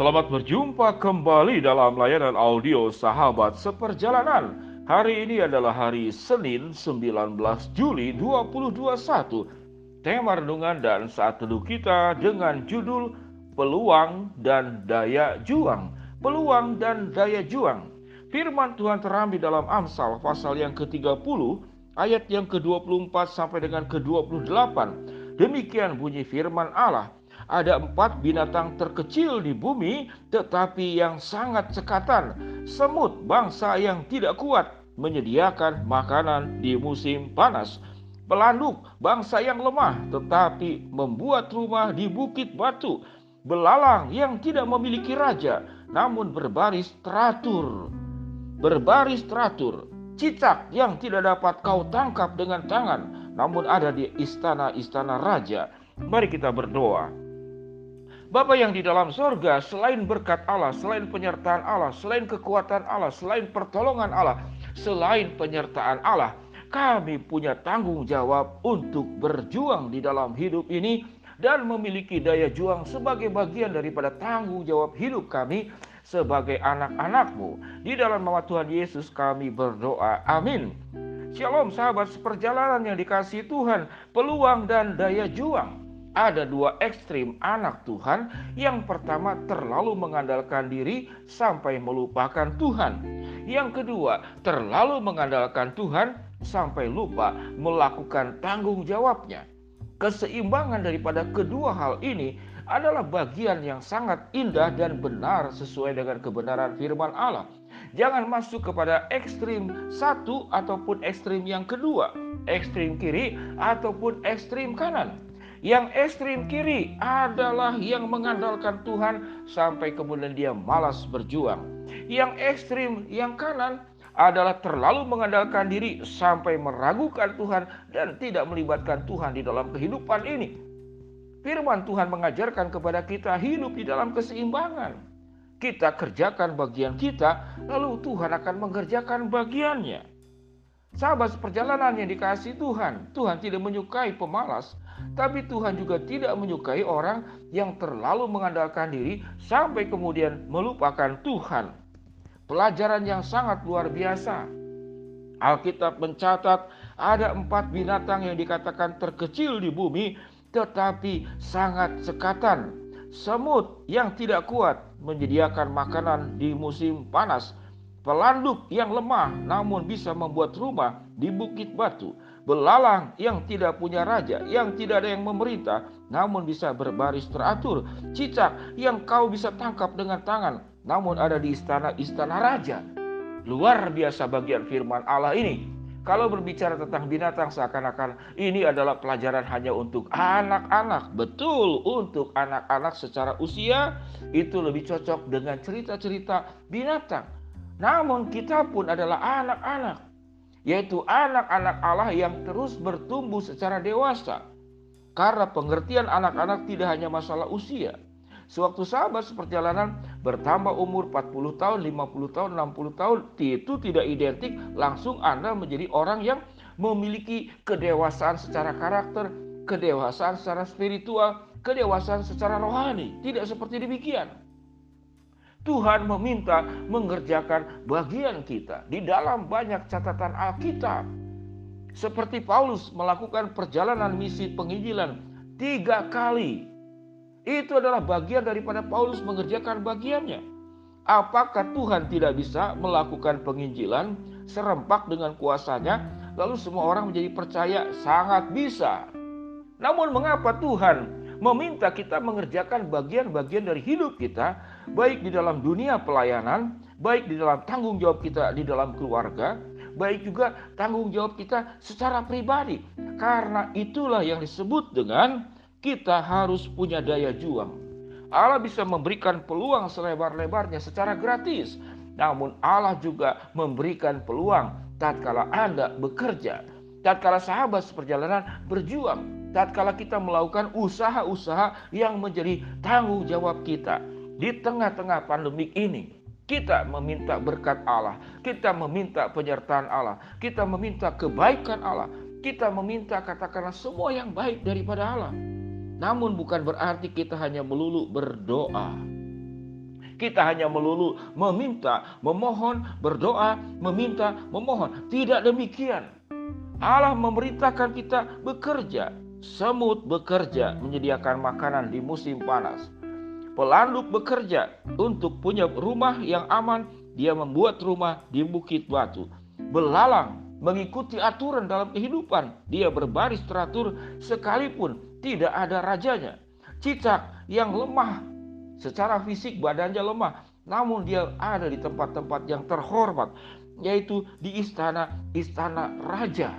Selamat berjumpa kembali dalam layanan audio Sahabat Seperjalanan. Hari ini adalah hari Senin 19 Juli 2021. Tema renungan dan saat teduh kita dengan judul Peluang dan Daya Juang. Peluang dan Daya Juang. Firman Tuhan terambil dalam Amsal pasal yang ke-30 ayat yang ke-24 sampai dengan ke-28. Demikian bunyi firman Allah ada empat binatang terkecil di bumi, tetapi yang sangat cekatan. Semut, bangsa yang tidak kuat, menyediakan makanan di musim panas. Pelanduk, bangsa yang lemah, tetapi membuat rumah di bukit batu. Belalang yang tidak memiliki raja, namun berbaris teratur. Berbaris teratur. Cicak yang tidak dapat kau tangkap dengan tangan, namun ada di istana-istana raja. Mari kita berdoa. Bapa yang di dalam sorga, selain berkat Allah, selain penyertaan Allah, selain kekuatan Allah, selain pertolongan Allah, selain penyertaan Allah, kami punya tanggung jawab untuk berjuang di dalam hidup ini dan memiliki daya juang sebagai bagian daripada tanggung jawab hidup kami sebagai anak-anakmu. Di dalam nama Tuhan Yesus kami berdoa. Amin. Shalom sahabat seperjalanan yang dikasih Tuhan, peluang dan daya juang ada dua ekstrim anak Tuhan. Yang pertama terlalu mengandalkan diri sampai melupakan Tuhan. Yang kedua terlalu mengandalkan Tuhan sampai lupa melakukan tanggung jawabnya. Keseimbangan daripada kedua hal ini adalah bagian yang sangat indah dan benar sesuai dengan kebenaran firman Allah. Jangan masuk kepada ekstrim satu ataupun ekstrim yang kedua, ekstrim kiri ataupun ekstrim kanan. Yang ekstrim kiri adalah yang mengandalkan Tuhan sampai kemudian dia malas berjuang. Yang ekstrim yang kanan adalah terlalu mengandalkan diri sampai meragukan Tuhan dan tidak melibatkan Tuhan di dalam kehidupan ini. Firman Tuhan mengajarkan kepada kita hidup di dalam keseimbangan. Kita kerjakan bagian kita, lalu Tuhan akan mengerjakan bagiannya. Sahabat perjalanan yang dikasih Tuhan, Tuhan tidak menyukai pemalas, tapi Tuhan juga tidak menyukai orang yang terlalu mengandalkan diri sampai kemudian melupakan Tuhan. Pelajaran yang sangat luar biasa. Alkitab mencatat ada empat binatang yang dikatakan terkecil di bumi tetapi sangat sekatan. Semut yang tidak kuat menyediakan makanan di musim panas. Pelanduk yang lemah namun bisa membuat rumah di bukit batu belalang yang tidak punya raja, yang tidak ada yang memerintah, namun bisa berbaris teratur, cicak yang kau bisa tangkap dengan tangan, namun ada di istana-istana raja. Luar biasa bagian firman Allah ini. Kalau berbicara tentang binatang seakan-akan ini adalah pelajaran hanya untuk anak-anak. Betul, untuk anak-anak secara usia itu lebih cocok dengan cerita-cerita binatang. Namun kita pun adalah anak-anak yaitu anak-anak Allah yang terus bertumbuh secara dewasa. Karena pengertian anak-anak tidak hanya masalah usia. Sewaktu sahabat seperjalanan bertambah umur 40 tahun, 50 tahun, 60 tahun, itu tidak identik langsung Anda menjadi orang yang memiliki kedewasaan secara karakter, kedewasaan secara spiritual, kedewasaan secara rohani. Tidak seperti demikian. Tuhan meminta mengerjakan bagian kita di dalam banyak catatan Alkitab. Seperti Paulus melakukan perjalanan misi penginjilan tiga kali. Itu adalah bagian daripada Paulus mengerjakan bagiannya. Apakah Tuhan tidak bisa melakukan penginjilan serempak dengan kuasanya, lalu semua orang menjadi percaya sangat bisa? Namun mengapa Tuhan meminta kita mengerjakan bagian-bagian dari hidup kita, baik di dalam dunia pelayanan, baik di dalam tanggung jawab kita di dalam keluarga, baik juga tanggung jawab kita secara pribadi. Karena itulah yang disebut dengan kita harus punya daya juang. Allah bisa memberikan peluang selebar-lebarnya secara gratis. Namun Allah juga memberikan peluang tatkala Anda bekerja. Tatkala sahabat seperjalanan berjuang tatkala kita melakukan usaha-usaha yang menjadi tanggung jawab kita di tengah-tengah pandemik ini. Kita meminta berkat Allah, kita meminta penyertaan Allah, kita meminta kebaikan Allah, kita meminta katakanlah semua yang baik daripada Allah. Namun bukan berarti kita hanya melulu berdoa. Kita hanya melulu meminta, memohon, berdoa, meminta, memohon. Tidak demikian. Allah memerintahkan kita bekerja. Semut bekerja menyediakan makanan di musim panas. Pelanduk bekerja untuk punya rumah yang aman. Dia membuat rumah di bukit batu. Belalang mengikuti aturan dalam kehidupan. Dia berbaris teratur sekalipun tidak ada rajanya. Cicak yang lemah secara fisik badannya lemah, namun dia ada di tempat-tempat yang terhormat, yaitu di istana-istana raja.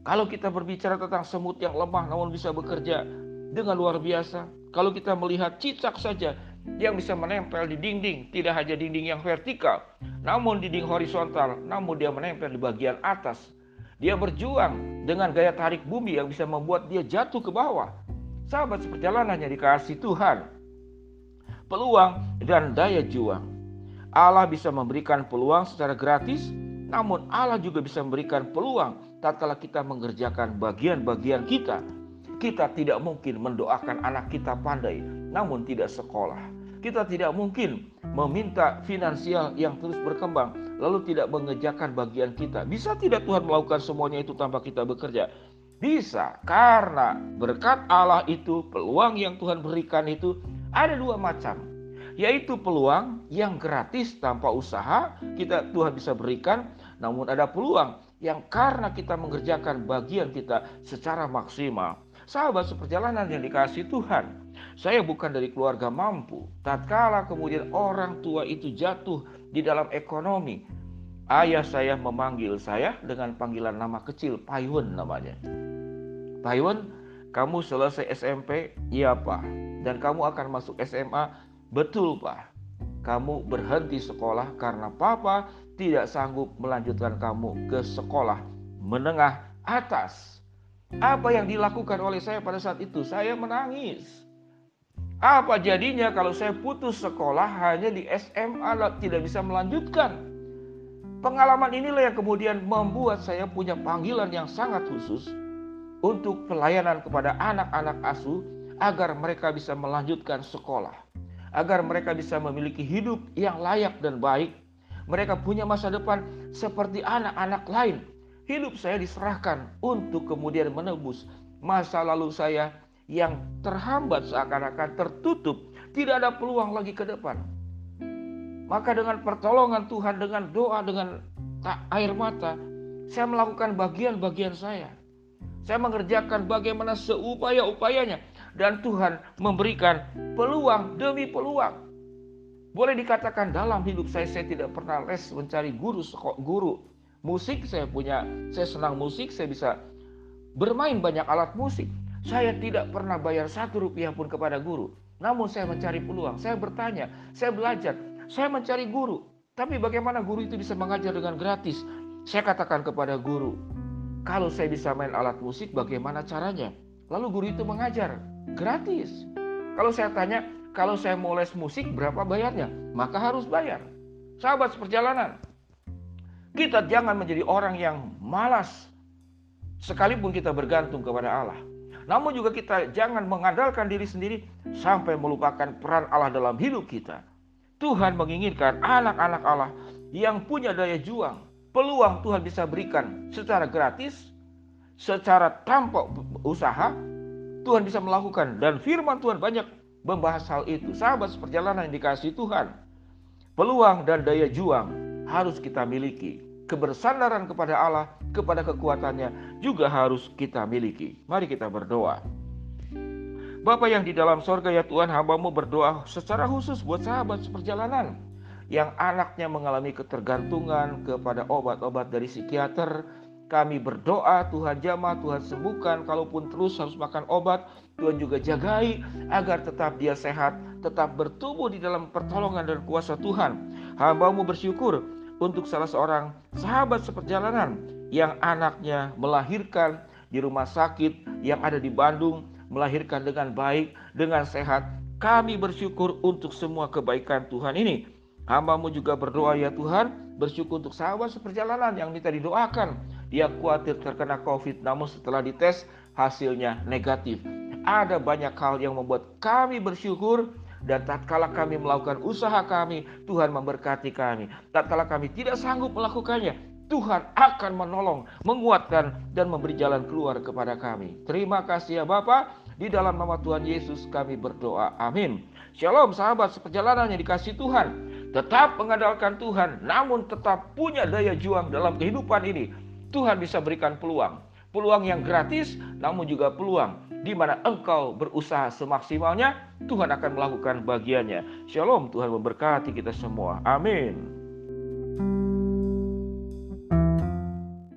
Kalau kita berbicara tentang semut yang lemah namun bisa bekerja dengan luar biasa, kalau kita melihat cicak saja yang bisa menempel di dinding, tidak hanya dinding yang vertikal, namun dinding horizontal, namun dia menempel di bagian atas. Dia berjuang dengan gaya tarik bumi yang bisa membuat dia jatuh ke bawah. Sahabat seperjalanannya dikasih Tuhan. Peluang dan daya juang. Allah bisa memberikan peluang secara gratis, namun Allah juga bisa memberikan peluang tatkala kita mengerjakan bagian-bagian kita. Kita tidak mungkin mendoakan anak kita pandai, namun tidak sekolah. Kita tidak mungkin meminta finansial yang terus berkembang, lalu tidak mengerjakan bagian kita. Bisa tidak Tuhan melakukan semuanya itu tanpa kita bekerja? Bisa, karena berkat Allah itu, peluang yang Tuhan berikan itu ada dua macam. Yaitu peluang yang gratis tanpa usaha kita Tuhan bisa berikan, namun ada peluang yang karena kita mengerjakan bagian kita secara maksimal. Sahabat seperjalanan yang dikasih Tuhan, saya bukan dari keluarga mampu. Tatkala kemudian orang tua itu jatuh di dalam ekonomi, ayah saya memanggil saya dengan panggilan nama kecil Payun namanya. Taiwan, kamu selesai SMP? Iya, Pak. Dan kamu akan masuk SMA? Betul, Pak. Kamu berhenti sekolah karena Papa tidak sanggup melanjutkan kamu ke sekolah menengah atas. Apa yang dilakukan oleh saya pada saat itu? Saya menangis. Apa jadinya kalau saya putus sekolah hanya di SMA tidak bisa melanjutkan? Pengalaman inilah yang kemudian membuat saya punya panggilan yang sangat khusus untuk pelayanan kepada anak-anak asuh agar mereka bisa melanjutkan sekolah, agar mereka bisa memiliki hidup yang layak dan baik. Mereka punya masa depan seperti anak-anak lain. Hidup saya diserahkan untuk kemudian menebus masa lalu saya yang terhambat seakan-akan tertutup, tidak ada peluang lagi ke depan. Maka dengan pertolongan Tuhan, dengan doa, dengan air mata, saya melakukan bagian-bagian saya. Saya mengerjakan bagaimana seupaya-upayanya dan Tuhan memberikan peluang demi peluang. Boleh dikatakan dalam hidup saya saya tidak pernah les mencari guru guru musik saya punya saya senang musik saya bisa bermain banyak alat musik. Saya tidak pernah bayar satu rupiah pun kepada guru. Namun saya mencari peluang, saya bertanya, saya belajar, saya mencari guru. Tapi bagaimana guru itu bisa mengajar dengan gratis? Saya katakan kepada guru, kalau saya bisa main alat musik, bagaimana caranya? Lalu guru itu mengajar gratis. Kalau saya tanya, kalau saya mau les musik, berapa bayarnya? Maka harus bayar. Sahabat seperjalanan, kita jangan menjadi orang yang malas sekalipun kita bergantung kepada Allah. Namun juga kita jangan mengandalkan diri sendiri sampai melupakan peran Allah dalam hidup kita. Tuhan menginginkan anak-anak Allah yang punya daya juang, peluang Tuhan bisa berikan secara gratis, secara tanpa usaha, Tuhan bisa melakukan. Dan firman Tuhan banyak membahas hal itu. Sahabat seperjalanan yang dikasih Tuhan. Peluang dan daya juang harus kita miliki. Kebersandaran kepada Allah, kepada kekuatannya juga harus kita miliki. Mari kita berdoa. Bapak yang di dalam sorga ya Tuhan hambamu berdoa secara khusus buat sahabat seperjalanan yang anaknya mengalami ketergantungan kepada obat-obat dari psikiater. Kami berdoa Tuhan jamah, Tuhan sembuhkan. Kalaupun terus harus makan obat, Tuhan juga jagai agar tetap dia sehat, tetap bertumbuh di dalam pertolongan dan kuasa Tuhan. Hambamu bersyukur untuk salah seorang sahabat seperjalanan yang anaknya melahirkan di rumah sakit yang ada di Bandung, melahirkan dengan baik, dengan sehat. Kami bersyukur untuk semua kebaikan Tuhan ini. Hambamu juga berdoa ya Tuhan, bersyukur untuk sahabat seperjalanan yang minta didoakan. Dia khawatir terkena COVID, namun setelah dites hasilnya negatif. Ada banyak hal yang membuat kami bersyukur Dan tatkala kami melakukan usaha kami, Tuhan memberkati kami. Tatkala kami tidak sanggup melakukannya, Tuhan akan menolong, menguatkan, dan memberi jalan keluar kepada kami. Terima kasih ya Bapak. Di dalam nama Tuhan Yesus kami berdoa. Amin. Shalom sahabat seperjalanan yang dikasih Tuhan. Tetap mengandalkan Tuhan, namun tetap punya daya juang dalam kehidupan ini. Tuhan bisa berikan peluang. Peluang yang gratis, namun juga peluang di mana engkau berusaha semaksimalnya, Tuhan akan melakukan bagiannya. Shalom, Tuhan memberkati kita semua. Amin.